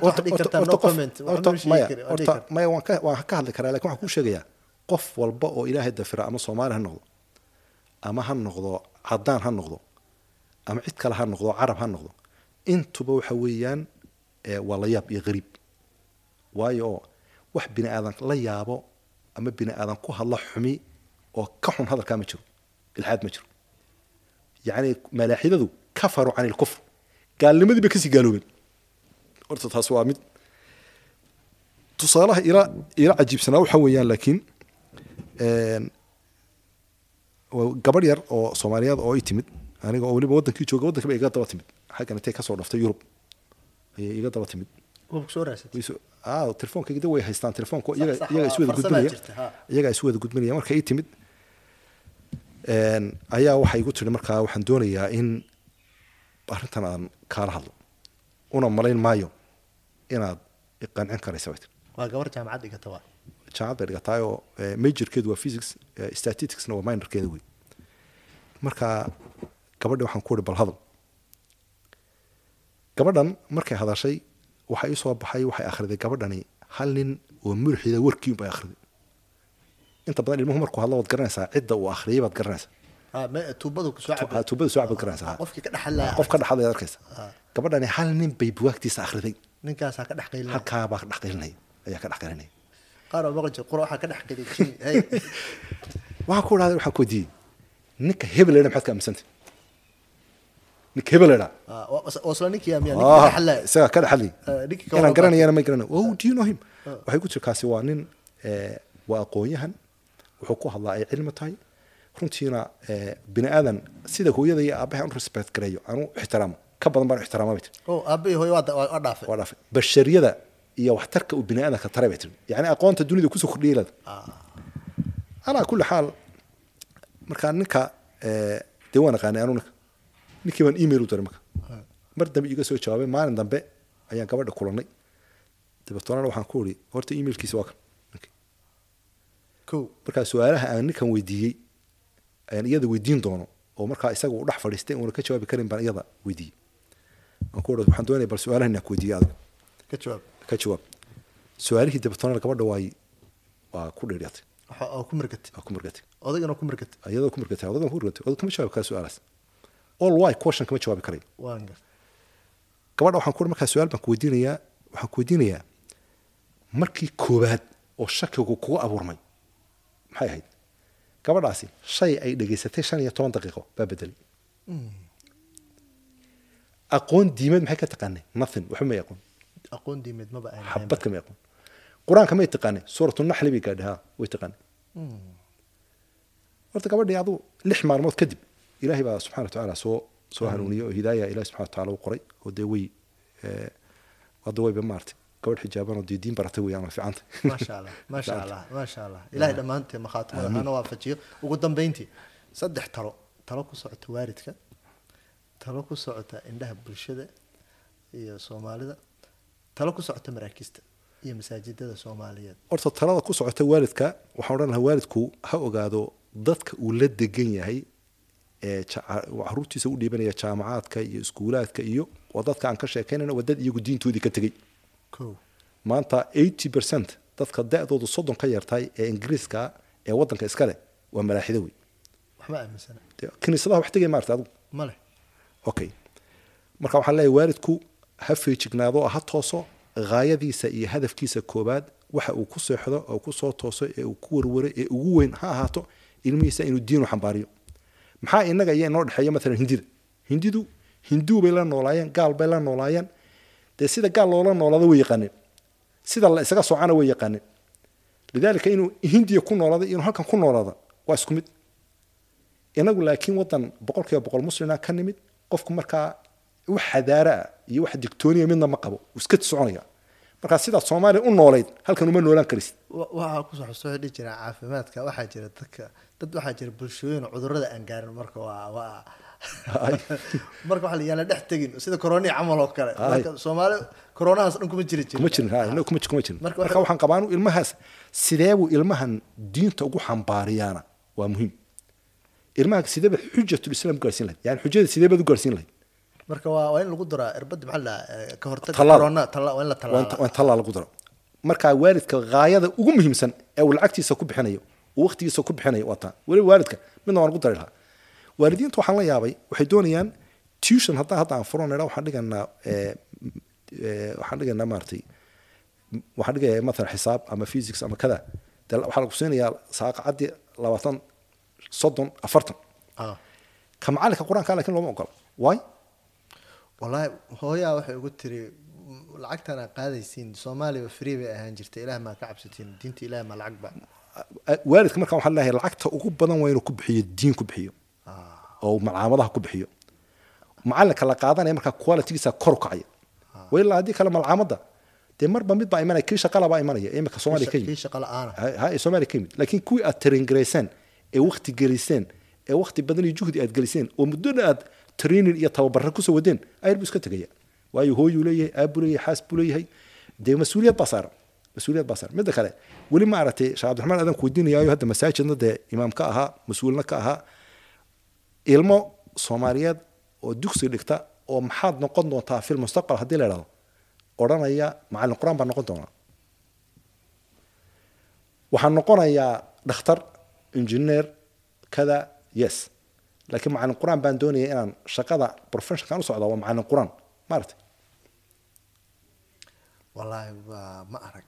maya horta maya ka waan ka hadli karaa laakiin waxaan kuu sheegayaa qof walba oo ilaahay dafira ama soomaali ha noqdo ama ha noqdo cadaan ha noqdo ama cid kale ha noqdo carab ha noqdo intuba waxa weeyaan waa la yaab iyo qariib waayo wax bini aadan la yaabo ama bini aadan ku hadla xumi oo ka xun hadalkaa ma jiro ilxaad ma jiro. Yacni malaaxidadu kafaruu can ilkufr gaalnimadii bay ka sii gaaloobeen. Horta taas waa mid tusaalaha ila ila cajiibsanaa waxa weeyaan laakiin gabadh yar oo soomaaliyeed oo i timid. Aniga oo weliba wadankii jooga waddanka ba iga daba timid xaggan intay ka soo dhaftay yurub? Ayay iga daba timid. Raasatay. Way way haystaan. Telefoonka Sax, iyaga sax, iyaga waa isu wada farsamaa gudbinaya. jirta, ha. iyaga isu wada gudbinaya. Marka ii timid ayaa waxay igu tiri markaa waxaan doonayaa in arrintan aan kaala hadlo. Una malayn maayo inaad iqancin karaysa bay tiri waa gabar jaamacad dhigata jaamacad bay dhigataay oo eh, majorkeedu waa physics eh, statisticsna waa minorkeeda wey. Marka gabadhi waxaan ku ihi bal hadal gabadhan markay hadashay waxaa ii soo baxay waxay akhriday gabadhani hal nin oo mulxida warkii unbay akhriday. Inta badan ilmuhu markuu hadlo waad garanaysaa cidda uu akhriyay baad garanaysaa. Ah, tuubada soo cabaad garanaysaa. Dhaxalaya. Qof ka dhaxadayaad arkaysa. Gabadhani hal nin bay buwaagtiisa akhriday. Ninkaasaa ka dhex qeylina halkaa baa ka dhex qilinaya ayaa ka dhex qilinaya qaar oo maqli jira qura waxaa ka ku idhahday waxaan ku weydiiyey ninka hebel maxaad ka aaminsantay ninka hebel Ah, waa isla ninkii isagaa ka Ah, ka inaan garanayana ma garanayo oh do you know him? Waxay ku jira kaasi waa nin eh, waa aqoon-yahan. Wuxuu ku hadlaa ay cilmi tahay. Runtiina eh, bini aadan sida hooyada iyo aabaha aan u respect gareeyo aan u ixtiraamo ka badan baan ixtiraama bay tiri oh waa dhaafay. Bashariyada iyo waxtarka uu bini aadanka taray bay tiri yacni aqoonta dunida ku soo kordhiyay leeda Ah, calaa kulli xaal markaa ninka eh, dee waan aqaanay anu ninka ninkii baan email u diray marka mar dambe iga soo jawaabay maalin dambe ayaan gabadha kulanay. Dabeetona waxaan ku iri horta emailkiisa waa kan. Markaa su'aalaha aan ninkan weydiiyey ayaan iyada weydiin doono oo markaa isaga uu dhex fadhiistay uuna ka jawaabi karin baan iyada weydiiyey. Aan ku iri waxaan doonaya bal su'aalahan inaan ku weydiiyey adiga. Ka jawaab. Ka jawaab. Su'aalihii dabeetona gabadha waay waa ku dheeryatay ku mirgatay. Waa ku murgatay odagana ku mirgatay. Iyadoo ku murgatay odagan ku murgatay odag kama jawaabi kara su'aalaas all why question kama jawaabi gar gabadha waxaan ku uri markaa su'aal baan ku weydiinayaa waxaan ku weydiinayaa markii koowaad oo shakigu kugu abuurmay maxay ahayd? Gabadhaasi shay ay dhegaysatay shan iyo toban daqiiqo baa bedelay aqoon diimeed maxay ka taqaanay? Nothing waxba may aqoon aqoon diimeed maba xabad kama aqoon qur'aanka may taqaanay suuratu naxli bay gaadhay ha way taqaanay. Horta gabadhii adu lix maalmood kadib ilaahay baa subxana watacaala soo soo hanuuniyey oo hidaaya ilahi subxana watacaala u qoray oo dee eh, hadda wayba maartay gabadh xijaaban oo dee diin baratay weeyaan waa fiicanta maasha allah maasha allah maasha allah ilahay dhammaanteen makhaatimada hana waafajiyo ugu dambeyntii saddex talo talo ku socota waaridka talo ku socota indhaha bulshada iyo soomaalida talo ku socota maraakiista iyo masaajidada soomaaliyeed horta talada ku socota waalidka waxaan odhan lahaa waalidku ha ogaado dadka uu la degan yahay caruurtiisa u dhiibanaya jaamacaadka iyo iskuulaadka iyo dadka aan ka sheekaynayna waa dad iyagu diintoodii ka tegey. Maanta 80 percent dadka da-doodu soddon ka yartahay ee ingiriiska ee waddanka iska leh waa malaaxido wey kiniisadaha wax tegay maarta adigu? Ma leh. Okay marka waxaan leeyahay waalidku ha feejignaado ha tooso ghaayadiisa iyo hadafkiisa koobaad waxa uu ku seexdo oo ku soo tooso ee uu ku warwaro ee ugu weyn ha ahaato ilmihiisa inuu diin u xambaariyo maxaa inaga iyo inoo dhexeeya maalan hindida hindidu hinduu bay la noolaayeen gaal bay la noolaayeen dee sida gaal loola noolaado way yaqaaneen sida la isaga socana way yaqaaneen lidaalika inuu hindiya ku noolaado iyo inuu halkan ku noolaado waa isku mid. Inagu laakiin wadan boqolkiiba boqol muslina ka nimid qofku markaa wax xadaara ah iyo wax digtooniya midna ma qabo. Iska soconaya markaa sidaad soomaaliya u noolayd halkan uma noolaan karisid waxaa ku soo xusoo dhihi jira caafimaadka waxaa jira dadka dad waxaa jira bulshooyin oo cudurrada aan gaarin marka waa waa marka waxaa la yaalla dhex tegin sida koroni camal oo kale. Marka soomaali koronahaas dhan kuma jiri jirin. Kuma jirin ha kuma kuma jirin. Marka marka waxa- waxaan qabaa anigu ilmahaas sidee buu ilmahan diinta ugu xambaariyaana? Waa muhiim. Ilmaha sidee baad xujatul islaam gaarsiin lahayd? Yani xujada sidee baad u gaarsiin lahayd? Marka waa waa in lagu daraa irbada maxaa la ka Tallaal. corona talla waa in la waa tallaala in- waa in tallaa lagu daro marka waalidka gaayada ugu muhiimsan ee uu lacagtiisa ku bixinayo waqtigiisa ku bixinayo waa taa weliba waalidka midna waan ugu dari lahaa. Waalidiinta waxaan la yaabay waxay doonayaan tuition haddaan hadda aan furanayna waxaan dhiganaa eh, eh, waxaan dhiganaa maaragtay waxaan dhigayaa mathalan xisaab ama physics ama kada. Dee waxaa lagu siinayaa saaqacadii labaatan soddon afartan. Ah. ka macalinka qur'aanka laakiin looma ogola waay wallaahi hooyaa waxay ugu tiri "M- lacagtan aad qaadaysiin soomaaliya free bay ahaan jirta ilaah maa ka cabsatiin diinta ilaah maa lacag ba. Waalidka markaan waxaan leeyahay lacagta ugu badan waa inuu ku bixiyo diin ku bixiyo. Oo malcaamadaha ku bixiyo. Macalinka la qaadanaya markaa qualitygiisa kor u kacaya. Wa ilaa haddii kale malcaamadda dee marba mid baa imanaya kii shaqala baa imanaya imika soomaaliya ka yimid. Ha- soomaaliya ka yimid. Laakiin kuwii aad taringarayseen ee wakti geliseen ee wakti badan iyo juhdi aad geliseen oo muddona aad training iyo tababarra ku soo wadeen ayar buu iska tegaya waayo hooyuu leeyahay aabbuu leeyahay xaas buu leeyahay. Dee mas'uuliyad baa saaran mas'uuliyad baa saaran. Midda kale weli ma aragtay sheekh cabdiraxmaan aadan ku weydiinayaayo hadda masaajidna dee imaam ka ahaa mas'uulna ka ahaa. Ilmo soomaaliyeed oo dugsi dhigta oo maxaad noqon doontaa fil mustaqbal haddii waxaan noqonayaa dhakhtar injineer kada yes. Laakiin macallin qur'aan baan doonaya inaan shaqada professionkan u socda waa macallin qur'aan wallaahi ma arag.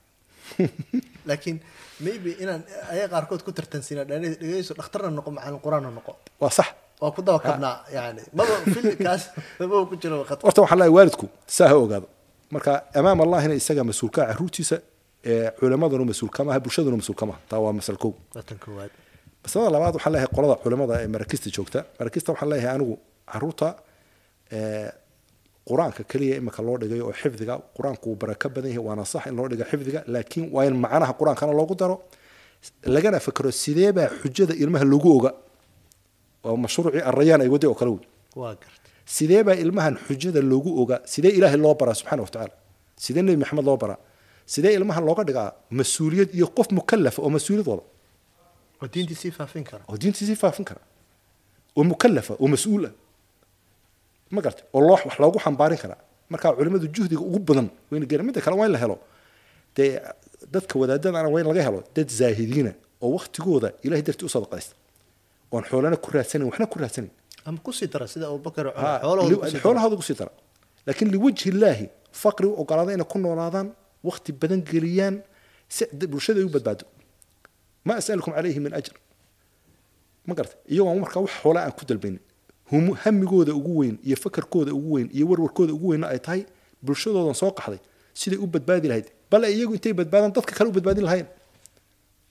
Laakiin maybe inaan ayaga qaarkood ku tartansiina dhegeyso dhakhtarna noqo macallin qur'aanna noqo. Waa sax. Waa ku daba kabnaa yani maba filikaas maba ku jiro khad horta waxaan leeyahay waalidku saa ha ogaado. Marka amaam allahina isaga mas'uulka caruurtiisa ee culimaduna mas'uul kama aha bulshaduna mas'uul aha. Taa waa masal kow. Koowaad masalada labaad waxaan leeyahay qolada culimada ee marakista joogta. Marakista waxaan leeyahay anigu carruurta qur'aanka keliya imika loo dhigayo oo xifdiga qur'aanku wuu baraka badan yahay waana sax in loo dhiga xifdiga laakiin waa in macnaha qur'aankana loogu daro. Lagana fekero sidee baa xujada ilmaha lagu oga? Oo mashruucii arayaan ay waday oo kale wey. Waa garta. Sidee baa ilmahan xujada loogu ogaa sidee ilaahay loo baraa subxaana watacaala sidee nebi maxamed loo baraa? Sidee ilmahan looga dhigaa mas'uuliyad iyo qof mukalafa oo mas'uuliyad wada oo diintii sii faafin kara. Oo diintiisii faafin kara. Oo mukalafa oo mas'uul ah ma garta oo loo wax loogu xambaarin karaa. Marka culimadu juhdiga ugu badan wayna geena midda kale waa in la helo. Dee dadka wadaadadana waa in laga helo dad zaahidiina oo waktigooda ilahay dartii u sadaqaysta. Oon xoolana ku raadsanayn waxna ku raadsanayn. Ama ku sii dara sida abubakar xoolahooda ku sii dara. laakiin liwajhi illaahi faqri u ogolaada inay ku noolaadaan wakti badan geliyaan si bulshada ay u badbaado. Ma asalukum calayhi min ajr. Ma garata iyagoo markaa wax xoolaa aan ku dalbaynin hamigooda ugu weyn iyo fakarkooda ugu weyn iyo warwarkooda ugu weynna ay tahay bulshadoodan soo qaxday. Siday u badbaadi lahayd. Bale iyagu intay badbaadaan dadka kale u badbaadin lahayn.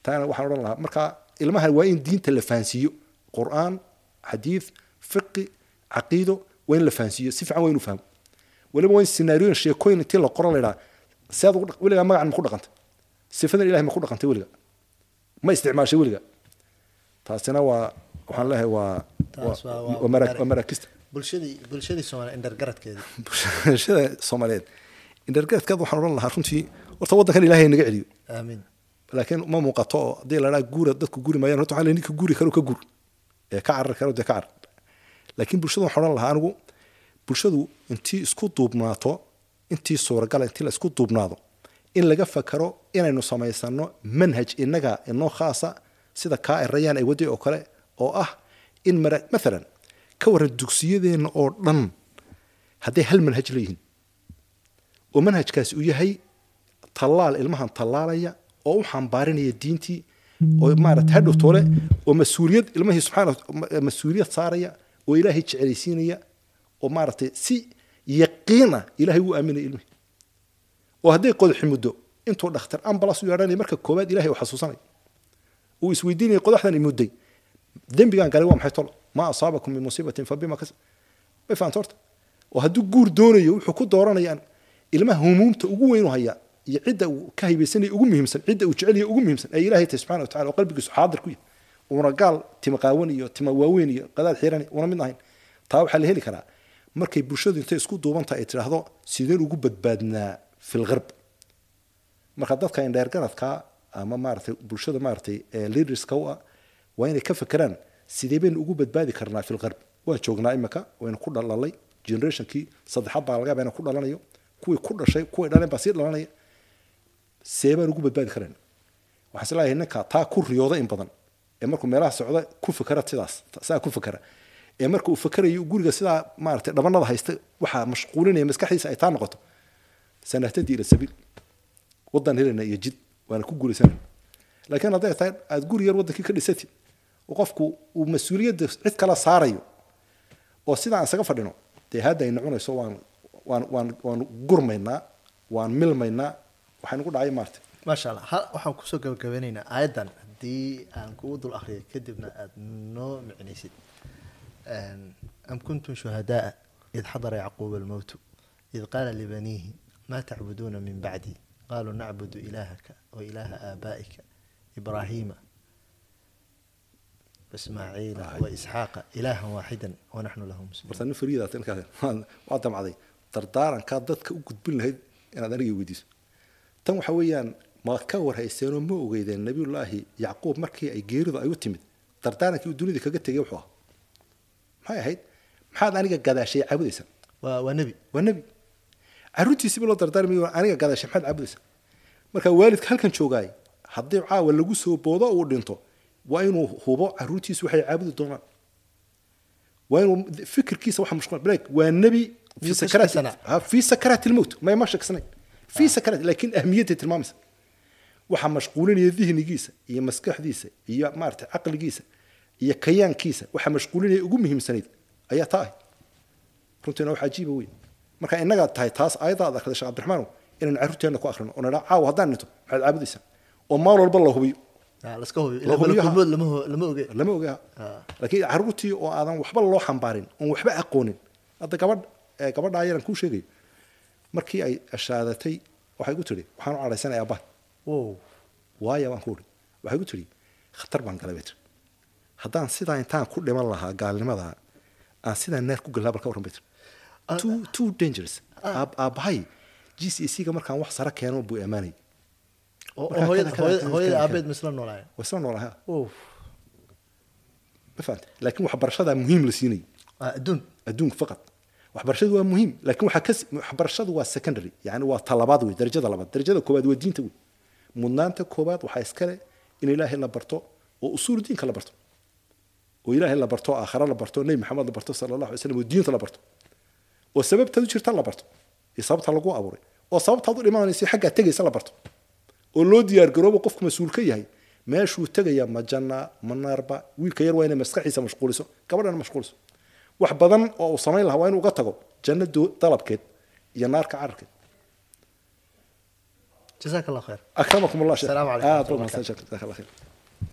Taana waxaan odhan lahaa marka ilmahan waa in diinta la fahansiiyo qur'aan xadiid fiqi caqiido waa in la fahansiiyo si fiican waa fahmo. Weliba waa in sinaariyooyin sheekooyin intii la qoro la idhaha sead ugu dhaq- weligaa magacan ma ku dhaqantay sifadan ilahay ma ku dhaqantay weliga. Ma isticmaashay weliga. Taasina waa waxaan leeyahay waa waa- waa- waa mara- waa maraakista bulshadii bulshadii soomaaliya indhargaradkeedii bulshada soomaaliyeed. Indargaadkaad waxaan odhan lahaa runtii horta waddankan ilaahay naga celiyo. Laakiin ma muuqato oo haddii la dhaa guura dadku guri maayaan horta waxaa la ninka guri karo ka gur ee ka carar karo dee ka carar laakiin bulshada waxaan odhan lahaa anigu bulshadu intii isku duubnaato intii suuragala intii la isku duubnaado in laga fakaro inaynu samaysano manhaj inaga inoo khaasa sida kaa ay rayaan ay waday oo kale oo ah in maalan ka waran dugsiyadeenna oo dhan hadday hal manhaj leeyihiin oo manhajkaasi uu yahay tallaal ilmahan tallaalaya oo u xambaarinaya diintii oo maarata hadhow tole oo mas'uuliyad ilmahii subxaana mas'uuliyad saaraya oo ilaahay jecelaysiinaya oo maaragtay si yaqiina ilaahay wuu aaminaya ilmihi oo hadday qodaxi muddo intuu dhakhtar ambalas u yeedhanaya marka koowaad ilahay uu xasuusanaya uu isweydiinaya qodaxdan i mudday dembigaan galay waa maxay tolo ma asaabakum min musiibatin fabima kasab way fahamta horta. Oo hadduu guur doonayo wuxuu ku dooranayaan ilmaha humuumta ugu weyn u haya iyo cidda uu ka haybaysanaya ugu muhiimsan cidda uu jecel yahay ugu muhiimsan ee ilaahay tahay subxana watacala oo qalbigiisu xaadir ku yahay. Uuna gaal tima qaawan iyo tima waaweyn iyo qadaad xiran una mid ahayn taa waxaa la heli karaa. Markay bulshadu intay isku duubantahay ay tidhaahdo sideen ugu badbaadnaa u ah waa inay ka fekeraan sidee baynu ugu badbaadi karnaa filgarb waan joognaa imika waynu ku dhalalay. Generationkii saddexaad baa laga yaaba inaan ku dhalanayo. Kuwii ku dhashay kuwii dhaleen baa sii dhalanaya see baan ugu badbaadi karayna waxaan is ninka taa ku riyooda in badan ee markuu meelaha socda ku fekera sidaas saa ku fekera ee marka uu fekerayo guriga sidaa maaragtay dhabanada haysta waxaa mashquulinaya maskaxdiisa ay taa noqoto. Sanahtadii ila sabiil wadan helena iyo jid waana ku guulaysanayna laakiin hadday tahay aada guri yar wadankii ka dhisatid qofku uu mas'uuliyadda cid kala saarayo oo sidaa aan isaga fadhino dee hadda ay noconayso waan waan waan waan gurmaynaa waan milmaynaa waxaa nagu dhacay maarta. Maasha allah hal waxaan ku soo gabagabeynaynaa aayaddan haddii aan kugu dul akriyo kadibna aada noo micnaysid. Am kuntum shuhadaaa id xadara yacquuba almowtu id qaala libaniihi ma tacbuduuna min bacdi? Qaluu nacbudu ilaahaka wa ilaaha aabaa'ika ibraahiima ilaahan waaxidan wanaxnu lahu muslimuun. Marta nin fariidaat ninkaas waa damcday. Dardaarankaa dadka u gudbin lahayd inaad aniga weydiiso. Tan waxa weeyaan ma ka warhayseenoo ma ogeydeen nabiyullaahi yacquub markii ay geeridu ay u timid. Dardaarankii uu dunida kaga tegay wuxuu ahaa. Maxay ahayd? Maxaad aniga gadaashay caabudaysaa waa waa nebi. Waa nebi. Carruurtiisiba loo dardaarmayo aniga gadaashay maxaad caabudaysaa marka waalidka halkan joogaay haddii caawa lagu soo boodo uu dhinto waa inuu hubo carruurtiisu waxay caabudi doonaan waa inuu fikirkiisa waxa mashquul black waa nebi في Miyuu ka سكرات shakisana? ها في سكرات الموت ما ما شكسنين في سكرات لكن اهميته تلمامس waxa mashquulinaya dihnigiisa iyo maskaxdiisa iyo maarata caqligiisa iyo kayaankiisa waxa mashquulinaya ugu muhiimsanayd ayaa taa ahay runtiina wax cajiiba wey marka innagaa tahay taas ayadaad akhriday sheekh cabdiraxmaan inaan carruurteenna ku akhrino oo nidhaa caawa haddaan dhinto maxaad caabudaysaa oo maal walba la hubiyo Ah, lama ogaa Ah. laakiin carruurtii oo aadan waxba loo xambaarin oon waxba aqoonin. Hadda gabadh ee gabadha ayaran kuu sheegayo markii ay ashaadatay waxay ku tidhi waxaan u cadhaysanaya aabbaha wow. Waayo waan ku idhi waxay ku tidhi khatar baan galay bay haddaan sidaa intaan ku dhiman lahaa gaalnimada aan sidaa neer ku galnaa bal ka warran bay too dangerous. Aab- aabbahay g c c ga markaan wax sare keeno buu ammaanayay hooyada kada- kada- hooyada kada- hooyada kada- aabeed ma isla noolaayeen waa isla noolahaa wow ma fahante laakiin waxbarashadaa muhiim la siinayay Ah, adduun adduunka faqad waxbarashadu waa muhiim laakiin waxaa ka waxbarashadu waa secondary. Yani waa talabaad wey darajada labaad darajada koobaad waa diinta wey mudnaanta koobaad waxaa iskale in ilaahay la barto oo usuulu diinka la barto. Oo ilaahay la barto aakhare la barto nebi maxamed la barto sala allahu alay slam oo diinta la barto. Oo sababtaad u jirta la barto. Iyo sababta lagu abuuray oo sababtaad u dhimanaysa xaggaa tegaysa la barto oo loo diyaar garoobo qofku mas'uul ka yahay meeshuu tegaya ma janna ma naarba wiilka yar waa inay maskaxiisa mashquuliso gabadhana mashquuliso. Wax badan oo uu samayn lahaa waa inuu uga tago janno do- dalabkeed iyo naarka cararkeed jazaaka allah khayr akramakum allah sheekh Assalaamu calaykum aad